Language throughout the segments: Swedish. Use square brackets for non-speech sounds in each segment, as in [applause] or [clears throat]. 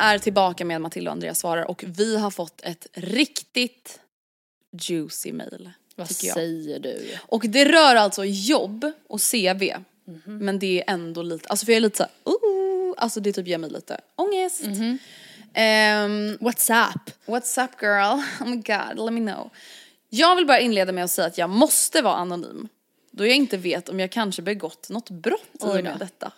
Är tillbaka med Matilda och Andreas svarar och vi har fått ett riktigt juicy mail. Vad säger du? Och det rör alltså jobb och CV. Men det är ändå lite, alltså för jag är lite såhär, oh, alltså det typ ger mig lite ångest. Ehm, What's up? What's up girl? Oh my god, let me know. Jag vill bara inleda med att säga att jag måste vara anonym. Då jag inte vet om jag kanske begått något brott i och med detta.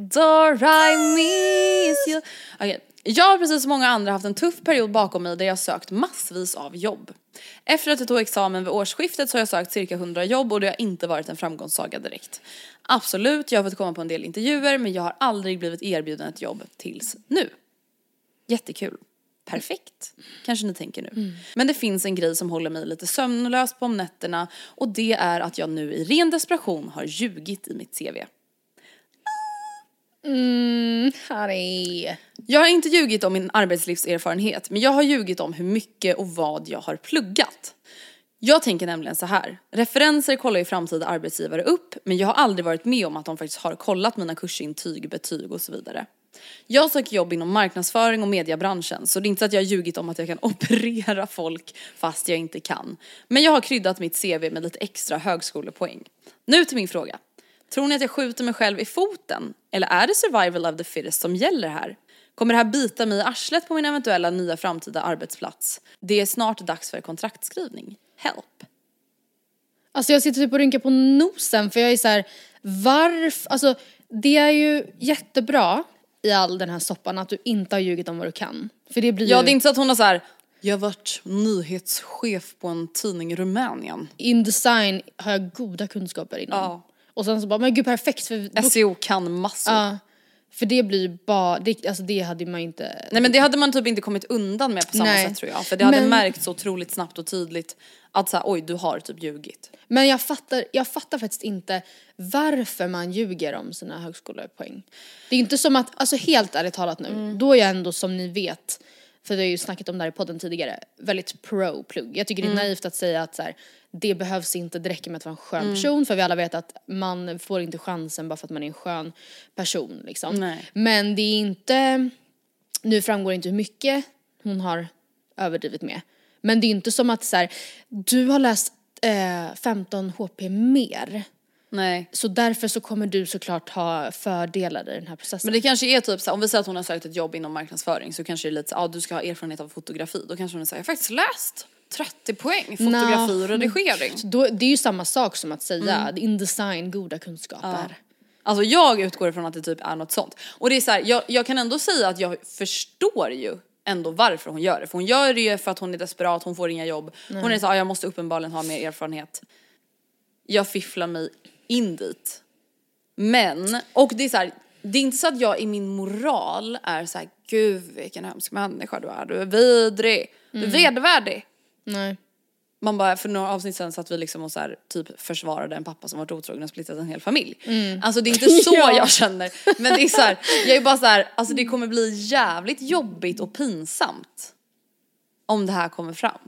Dor I miss you. Okej, Jag har precis som många andra haft en tuff period bakom mig där jag sökt massvis av jobb. Efter att jag tog examen vid årsskiftet så har jag sökt cirka 100 jobb och det har inte varit en framgångssaga direkt. Absolut, jag har fått komma på en del intervjuer men jag har aldrig blivit erbjuden ett jobb tills nu. Jättekul. Perfekt, kanske ni tänker nu. Men det finns en grej som håller mig lite sömnlös på om nätterna och det är att jag nu i ren desperation har ljugit i mitt CV. Mm, Harry. Jag har inte ljugit om min arbetslivserfarenhet men jag har ljugit om hur mycket och vad jag har pluggat. Jag tänker nämligen så här. referenser kollar ju framtida arbetsgivare upp men jag har aldrig varit med om att de faktiskt har kollat mina kursintyg, betyg och så vidare. Jag söker jobb inom marknadsföring och mediebranschen så det är inte så att jag har ljugit om att jag kan [laughs] operera folk fast jag inte kan. Men jag har kryddat mitt CV med lite extra högskolepoäng. Nu till min fråga. Tror ni att jag skjuter mig själv i foten? Eller är det survival of the fittest som gäller här? Kommer det här bita mig i arslet på min eventuella nya framtida arbetsplats? Det är snart dags för kontraktskrivning. Help. Alltså jag sitter typ och rynkar på nosen för jag är så här, varför, alltså det är ju jättebra i all den här soppan att du inte har ljugit om vad du kan. För det blir Ja ju, det är inte så att hon har så här. jag har varit nyhetschef på en tidning i Rumänien. in design har jag goda kunskaper inom. Ja. Och sen så bara, men gud perfekt för, SEO kan massor. ja, för det blir bara, det, alltså det hade man inte Nej men det hade man typ inte kommit undan med på samma Nej. sätt tror jag. För det hade Men- märkts så otroligt snabbt och tydligt att så här, oj du har typ ljugit. Men jag fattar, jag fattar faktiskt inte varför man ljuger om sina högskolepoäng. Det är inte som att, alltså helt ärligt talat nu, Mm. då är jag ändå som ni vet, för vi har ju snackat om det här i podden tidigare, väldigt pro-plugg. Jag tycker Mm. det är naivt att säga att så här, det behövs inte, det räcker med att vara en skön person för vi alla vet att man får inte chansen bara för att man är en skön person liksom. Nej. Men det är inte, nu framgår inte hur mycket hon har överdrivit med. Men det är inte som att så här, du har läst eh, 15 HP mer. Nej. Så därför så kommer du såklart ha fördelar i den här processen. Men det kanske är typ så här, om vi säger att hon har sökt ett jobb inom marknadsföring så kanske det är lite så ja du ska ha erfarenhet av fotografi. Då kanske hon säger jag har faktiskt läst 30 poäng fotografi och redigering. Då, det är ju samma sak som att säga indesign, goda kunskaper. Alltså jag utgår ifrån att det typ är något sånt. Och det är så här, jag, jag kan ändå säga att jag förstår ju ändå varför hon gör det. För hon gör det ju för att hon är desperat, hon får inga jobb. Hon är så här, "Ja, jag måste uppenbarligen ha mer erfarenhet. Jag fifflar mig in dit. Men, och det är så här, det är inte så att jag i min moral är så här, gud vilken hemsk människa du är, du är vidrig, du är vedervärdig. Nej. Man bara, för några avsnitt sen satt vi liksom och så här, typ försvarade en pappa som varit otrogen och splittrat en hel familj. Alltså det är inte [laughs] så Ja. jag känner. Men det är så här, jag är bara så här, alltså det kommer bli jävligt jobbigt och pinsamt. Om det här kommer fram.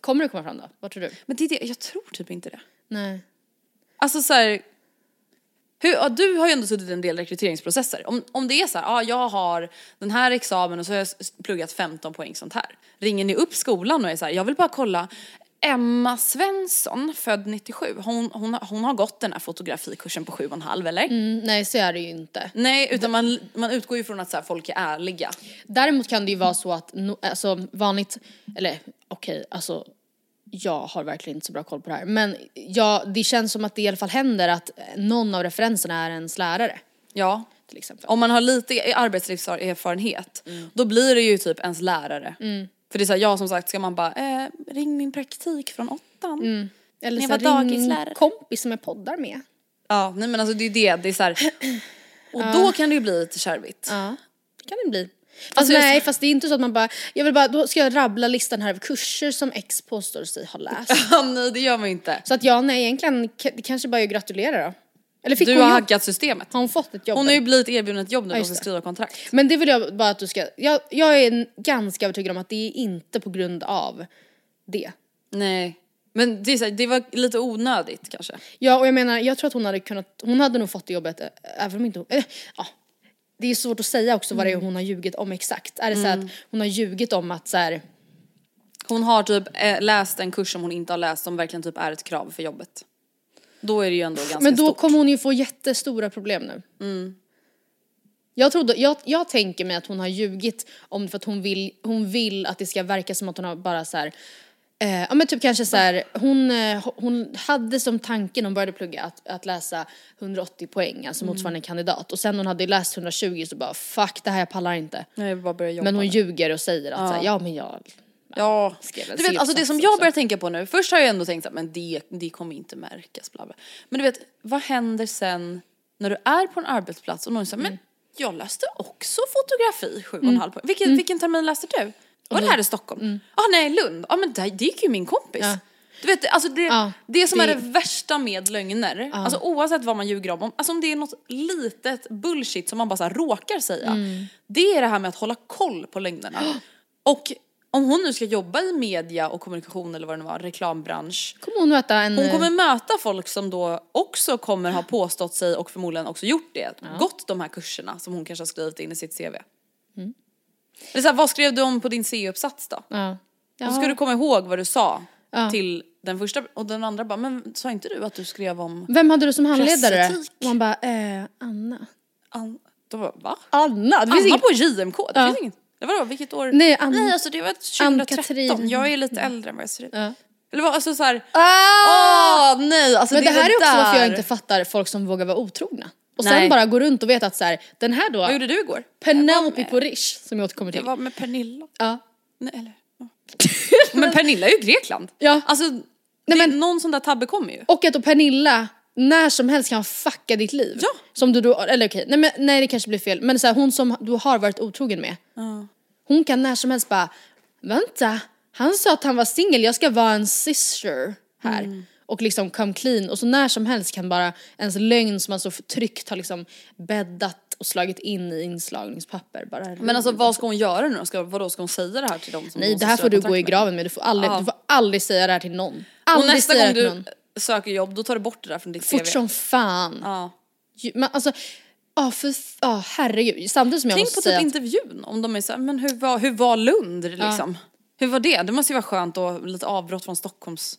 Kommer det komma fram då? Vad tror du? Men det är det, jag tror typ inte det. Nej. Alltså så här, hur, ja, du har ju ändå suttit i en del rekryteringsprocesser. Om, om det är så här, ja jag har den här examen och så har jag pluggat 15 poäng sånt här. Ringer ni upp skolan och är så här, jag vill bara kolla Emma Svensson, född 97, hon, hon, hon har gått den här fotografikursen på 7,5 eller? Mm, nej, så är det ju inte. Nej, utan man, man utgår ju från att så här, folk är ärliga. Däremot kan det ju vara så att, no, alltså vanligt, eller okej, alltså jag har verkligen inte så bra koll på det här. Men ja, det känns som att det i alla fall händer att någon av referenserna är ens lärare. Ja. Till exempel. Om man har lite arbetslivserfarenhet, då blir det ju typ ens lärare. För det är så här, ja som sagt ska man bara, eh, ring min praktik från åttan. Eller När så jag här, ring en kompis som jag poddar med. Ja, nej men alltså det är det, det är så här. [clears throat] Och då kan det ju bli lite kärvigt. Ja, det kan det bli. Fast Alltså, nej, fast det är inte så att man bara, jag vill bara, då ska jag rabbla listan här av kurser som X påstår sig ha läst. [laughs] Ja, nej det gör man inte. så att ja, nej egentligen, det kanske bara är att gratulera då. Eller fick Du hon har jobb? hackat systemet. Har hon fått ett jobb? Hon har ju blivit erbjuden ett jobb nu och just ska skriva kontrakt. Men det vill jag bara att du ska, jag, jag är ganska övertygad om att det är inte på grund av det. Nej. Men det, är så här, det var lite onödigt kanske. Ja och jag menar, jag tror att hon hade kunnat, hon hade nog fått det jobbet även om inte hon, eh, ja. Det är svårt att säga också vad det är hon har ljugit om exakt. Är det så att hon har ljugit om att så här, Hon har typ eh, läst en kurs som hon inte har läst som verkligen typ är ett krav för jobbet. Då är det ju ändå ganska Men då stort. kommer hon ju få jättestora problem nu. Jag, trodde, jag, jag tänker mig att hon har ljugit om det för att hon vill, hon vill att det ska verka som att hon har bara så här. Eh, ja men typ kanske så här, hon, eh, hon hade som tanke när hon började plugga att, att läsa 180 poäng, alltså motsvarande kandidat. Och sen hon hade läst 120 så bara fuck det här jag pallar inte. Nej, jag bara börja jobba. Men hon ljuger och säger att så här, ja men jag Ja, skrev en du vet alltså det som jag börjar tänka på nu, först har jag ändå tänkt att men det, det kommer inte märkas bla bla. Men du vet, vad händer sen när du är på en arbetsplats och någon säger Mm. men jag läste också fotografi 7,5 poäng. Vilken, vilken termin läste du? Var det här i Stockholm? Ah nej Lund, ja ah, men det, det gick ju min kompis. Mm. Ja. Du vet, alltså det, Ja, det som är det- det värsta med lögner, alltså oavsett vad man ljuger om, om, alltså om det är något litet bullshit som man bara så råkar säga, Mm. det är det här med att hålla koll på lögnerna. [gasps] Och om hon nu ska jobba i media och kommunikation eller vad det nu var, reklambransch, Kommer hon möta en... hon kommer möta folk som då också kommer ha [gasps] påstått sig och förmodligen också gjort det, gått de här kurserna som hon kanske har skrivit in i sitt CV. Eller så här, vad skrev du om på din C-uppsats då? Ja. Då ska du komma ihåg vad du sa Ja. till den första och den andra bara, men sa inte du att du skrev om Vem hade du som handledare? Pressetik. Man bara, eh, Anna. An- då bara, va? Anna? Det finns Anna inget... på JMK? Det Ja. finns inget. Det var då, vilket år? Nej, Ann- Nej alltså det var 2013. Ann-Katrin. Jag är lite äldre än vad jag ser ut. Ja. Eller vad, alltså såhär, Ah! åh nej alltså Men det, här är också varför jag där. inte fattar folk som vågar vara otrogna. Och Nej. sen bara gå runt och veta att så här, den här då, Vad gjorde du igår? Penelope Jag var på Rish som jag återkommer med, jag till. var med Pernilla. Ja. Nej, eller, ja. [laughs] men Pernilla är ju Grekland. Ja. Alltså, det, men- någon sån där tabbe kommer ju. Och att då Pernilla när som helst kan fucka ditt liv. Ja. Som du då, eller okej, nej, men, nej det kanske blir fel. Men så här, hon som du har varit otrogen med. Hon kan när som helst bara, vänta, han sa att han var singel, jag ska vara en sister här. Mm. Och liksom come clean. Och så när som helst kan bara ens lögn som man så tryggt har liksom bäddat och slagit in i inslagningspapper bara Men alltså vad ska hon göra nu ska, Vadå, ska hon säga det här till dem som Nej det här får du gå i graven med, du får aldrig, Ja. du får aldrig säga det här till någon. Och Aldrig nästa säga gång du söker jobb, då tar du bort det där från ditt CV. Fort som fan. Ja. Men alltså, ja för, ja herregud. Samtidigt som jag Tänk måste på typ att, intervjun, om de är såhär, men hur var, hur var Lund liksom? Hur var det? Det måste ju vara skönt och lite avbrott från Stockholms...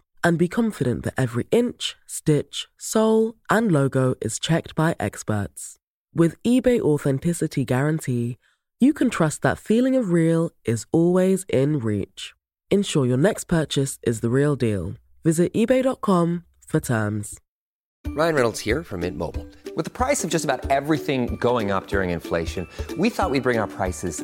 and be confident that every inch, stitch, sole, and logo is checked by experts. With eBay Authenticity Guarantee, you can trust that feeling of real is always in reach. Ensure your next purchase is the real deal. Visit eBay.com for terms. Ryan Reynolds here from Mint Mobile. With the price of just about everything going up during inflation, we thought we'd bring our prices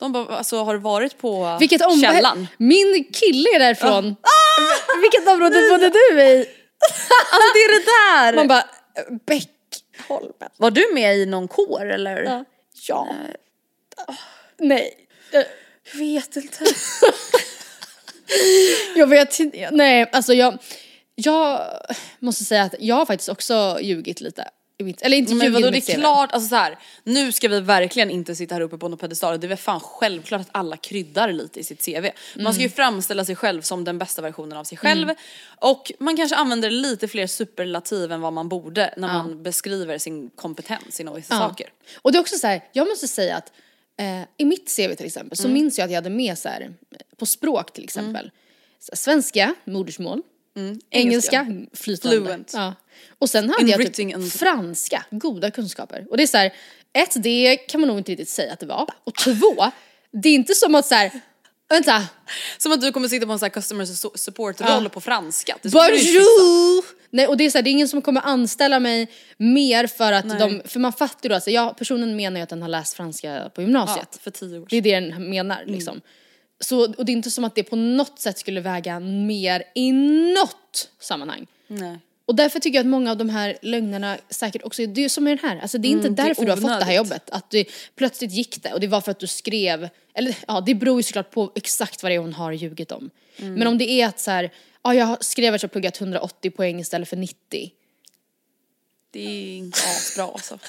De bara, alltså har du varit på Vilket område? källan? Min kille är därifrån. Vilket område bodde du i? Alltså det är det där! Man bara, Bäckholmen. Var du med i någon kår eller? Ja. ja. Nej. Eh, Jag vet inte. [laughs] Jag vet inte, nej alltså jag, jag måste säga att jag har faktiskt också ljugit lite. I mitt- Eller inte Men vadå i det är CV. klart, alltså så här, nu ska vi verkligen inte sitta här uppe på någon pedestal. Det är väl fan självklart att alla kryddar lite i sitt CV. Man ska ju framställa sig själv som den bästa versionen av sig själv. Och man kanske använder lite fler superlativ än vad man borde när man beskriver sin kompetens inom vissa Ja. saker. Och det är också så här, jag måste säga att eh, i mitt CV till exempel Mm. så minns jag att jag hade med så här, på språk till exempel. Så här, svenska, modersmål. Engelska, flytande. Mm. Fluent. Ja. Och sen hade jag typ and- franska, goda kunskaper. Och det är så här, ett, det kan man nog inte riktigt säga att det var. Och två, det är inte som att så här, vänta, Som att du kommer sitta på en sån här customer su- support-roll på franska. Bonjour! Nej och det är så här, det är ingen som kommer anställa mig mer för att de, för man fattar ju då, alltså, jag, personen menar ju att den har läst franska på Ja, gymnasiet. för tio år Det är sedan. det den menar liksom. Så, och det är inte som att det på något sätt skulle väga mer i något sammanhang. Nej. Och därför tycker jag att många av de här lögnerna säkert också, det är som i den här, alltså det är inte Mm, det är därför du har fått det här jobbet. Att det, plötsligt gick det och det var för att du skrev, eller ja det beror ju såklart på exakt vad det är hon har ljugit om. Mm. Men om det är att så här, ja jag skrev att jag pluggat 180 poäng istället för 90. Det är inte asbra alltså. [laughs]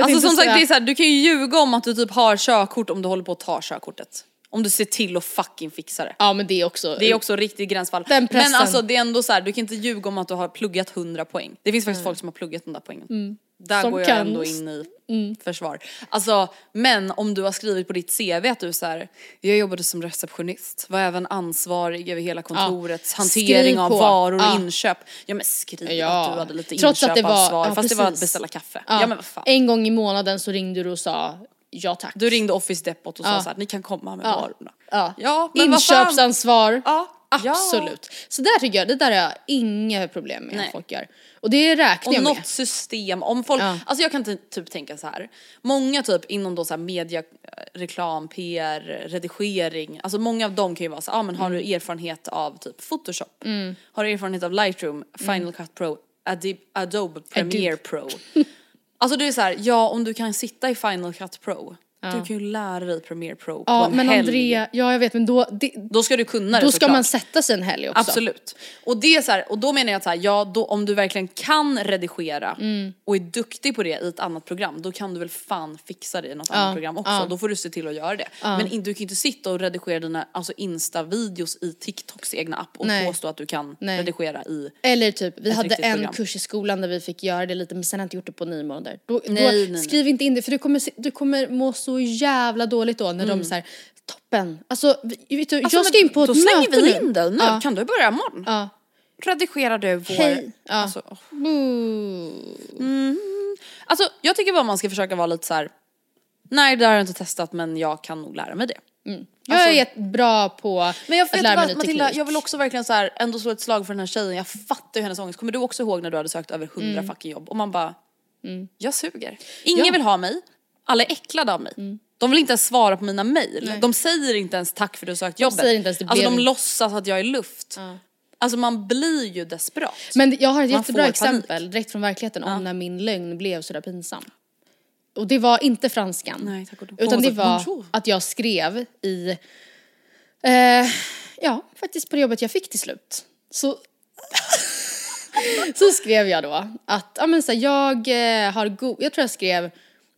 Alltså som sagt det är så här, du kan ju ljuga om att du typ har körkort om du håller på att ta körkortet. Om du ser till att fucking fixa det. Ja men det är också, Det är också riktigt gränsfall. Den pressen. Men alltså det är ändå så här, du kan inte ljuga om att du har pluggat 100 poäng. Det finns faktiskt folk som har pluggat de där poängen. Där Mm. Som går jag kan. Mm. ändå in i försvar. Alltså, men om du har skrivit på ditt CV att du så här, jag jobbade som receptionist, var även ansvarig över hela kontorets hantering Skriv av varor och Ja. inköp. Ja men skriv Ja. att du hade lite Trots att det var- inköpsansvar ja, fast det var att precis. beställa kaffe. ja, Ja, men vad fan. En gång i månaden så ringde du och sa ja tack. Du ringde Office Depot och sa Ja. så här, ni kan komma med Ja. varorna. Ja, Ja, men. Inköpsansvar. Ja. Absolut. Så där tycker jag, det där har jag inga problem med Nej. att folk gör. Och det räknar Och jag med. något system, om folk, Ja. alltså jag kan ty- typ tänka så här. många typ inom då så här media, eh, reklam, PR, redigering, alltså många av dem kan ju vara så här, ah, men har Mm. du erfarenhet av typ Photoshop? Har du erfarenhet av Lightroom, Final Mm. Cut Pro, Adobe, Adobe Premiere Pro? [laughs] alltså det är så här, ja om du kan sitta i Final Cut Pro, du kan ju lära dig Premiere Pro på Ja en men helg. Andrea, ja jag vet men då, det, Då ska du kunna det då ska såklart. man sätta sig en helg också. Absolut. Och det är så här, och då menar jag att så här, ja, då, om du verkligen kan redigera Mm. och är duktig på det i ett annat program, då kan du väl fan fixa det i något annat program också. ja. Då får du se till att göra det. Men in, du kan ju inte sitta och redigera dina alltså Insta-videos i TikToks egna app och Nej. påstå att du kan Nej. redigera i Eller typ, vi hade en program. kurs i skolan där vi fick göra det lite men sen har jag inte gjort det på nio månader. Då, Nej, då, nej, nej. skriv inte in det för du kommer, du kommer må så så jävla dåligt då när de så här, toppen. Alltså, vi- vet du, Alltså, jag ska in på Då ett slänger möte vi nu. in dig nu. Ja. Kan du börja imorgon? Ja. Redigerar du vår... Hej. Ja. Alltså, åh. Boo. alltså jag tycker bara man ska försöka vara lite så här. Nej det har jag inte testat men jag kan nog lära mig det. Jag är jättebra på Alltså- Men jag att lära mig ny Matilda, teknik. jag vill också verkligen så här, ändå slå ett slag för den här tjejen. Jag fattar ju hennes ångest. Kommer du också ihåg när du hade sökt över hundra Mm. fucking jobb och man bara, jag suger. Ingen vill ha mig, alla är äcklade av mig. Mm. De vill inte ens svara på mina mejl. De säger inte ens tack för att du sökt jobbet. säger inte ens det alltså de låtsas att jag är luft. Alltså man blir ju desperat. Men jag har ett Man jättebra exempel panik. direkt från verkligheten om när min lögn blev sådär pinsam. Och det var inte franskan. Nej. Utan det var att jag skrev i, eh, ja faktiskt på det jobbet jag fick till slut. Så, [laughs] så skrev jag då att, ja men så här, jag eh, har god, jag tror jag skrev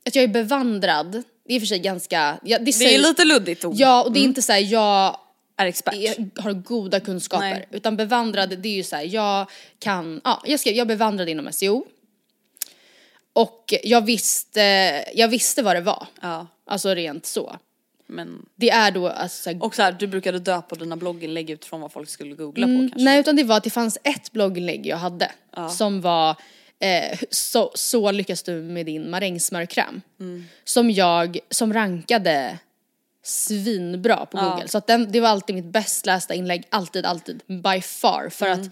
att jag är bevandrad. Det är i och för sig ganska, ja, det, Det säger, är lite luddigt ord. Ja och det är inte så här, jag Är expert. är, har goda kunskaper. Nej. Utan bevandrad, det är ju så här, jag kan, ja, jag skrev, jag är bevandrad inom SEO. Och jag visste, jag visste vad det var. Ja, Alltså rent så. men... Det är då alltså så här, Och så här, du brukade döpa dina blogginlägg utifrån vad folk skulle googla på mm, kanske. Nej utan det var att det fanns ett blogginlägg jag hade. Som var eh, så, så lyckas du med din marängsmörkräm. Mm. Som jag, som rankade svinbra på google. Så att den, det var alltid mitt bäst lästa inlägg, alltid, alltid, by far. För Mm. att,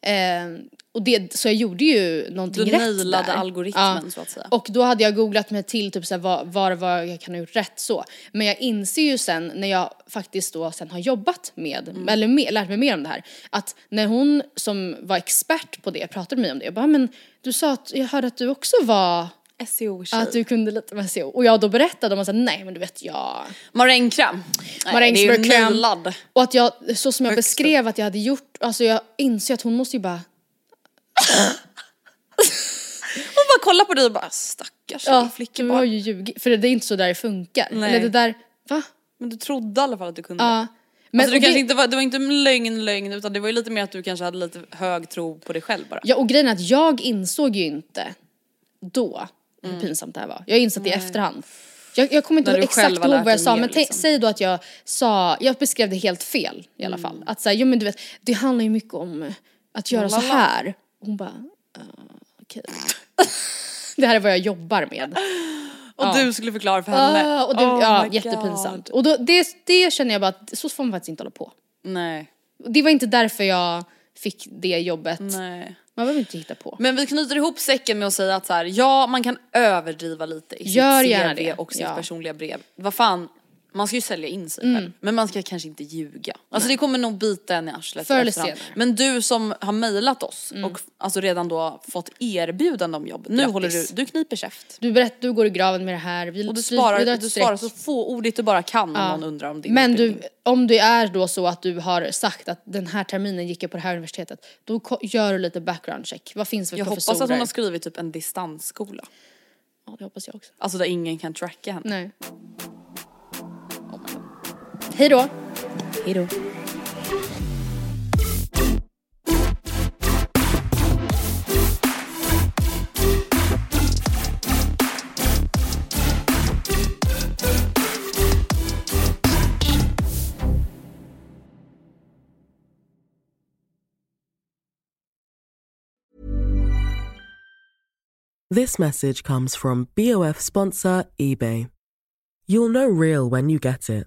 eh, och det, så jag gjorde ju någonting Du rätt nailade där. algoritmen, så att säga. Och då hade jag googlat mig till typ såhär, vad, vad, vad jag kan ha gjort rätt så. Men jag inser ju sen när jag faktiskt då sen har jobbat med, Mm. eller med, lärt mig mer om det här, att när hon som var expert på det pratade med mig om det, jag bara men du sa att jag hörde att du också var SEO-tjej. att du kunde lite med SEO. Och jag då berättade om att nej men du vet jag Marängkräm. Nej, Marängsmörkräm. Det är nailad. Och att jag, så som jag Högst beskrev att jag hade gjort, alltså jag inser att hon måste ju bara Hon bara kollar på dig och bara stackars Ja, flicka du bara. har ju ljugit. För det är inte så där det funkar. Nej. Eller det där, va? Men du trodde i alla fall att du kunde. Ja. Men, alltså, du kanske det- inte var, det var inte en lögn lögn utan det var ju lite mer att du kanske hade lite hög tro på dig själv bara. Ja och grejen är att jag insåg ju inte då hur pinsamt det här var. Jag har insett det i efterhand. Jag, jag kommer inte Mm. Ihåg exakt ihåg vad jag sa mer, men liksom. säg då att jag sa, jag beskrev det helt fel i alla fall. Att säga, jo men du vet, det handlar ju mycket om att göra så Lalala. här. Hon bara, uh, okej. [laughs] det här är vad jag jobbar med. Och du skulle förklara för henne. Ah, och det, Oh ja, jättepinsamt. God. Och då, det, det känner jag bara att så får man faktiskt inte hålla på. Nej, Det var inte därför jag fick det jobbet. nej. Man behöver inte hitta på. Men vi knyter ihop säcken med att säga att så här, ja man kan överdriva lite i Gör sitt CV det, och sitt ja. personliga brev. Vad fan, man ska ju sälja in sig Mm. själv. Men man ska kanske inte ljuga. Alltså det kommer nog bita en i arslet Förr eller senare. Men du som har mejlat oss och alltså redan då fått erbjudande om jobb. Nu Grattis. håller du, du kniper käft. Du berätt, du går i graven med det här. Vi, Och du vi- svarar, vi du svarar så fåordigt du bara kan om någon undrar om din Men du, om det är då så att du har sagt att den här terminen gick jag på det här universitetet, då gör du lite background check. Vad finns för Jag professorer? hoppas att hon har skrivit typ en distansskola. Ja, det hoppas jag också. Alltså där ingen kan tracka henne. Nej. Hej då. Hej då. This message comes from BOF sponsor eBay. You'll know real when you get it.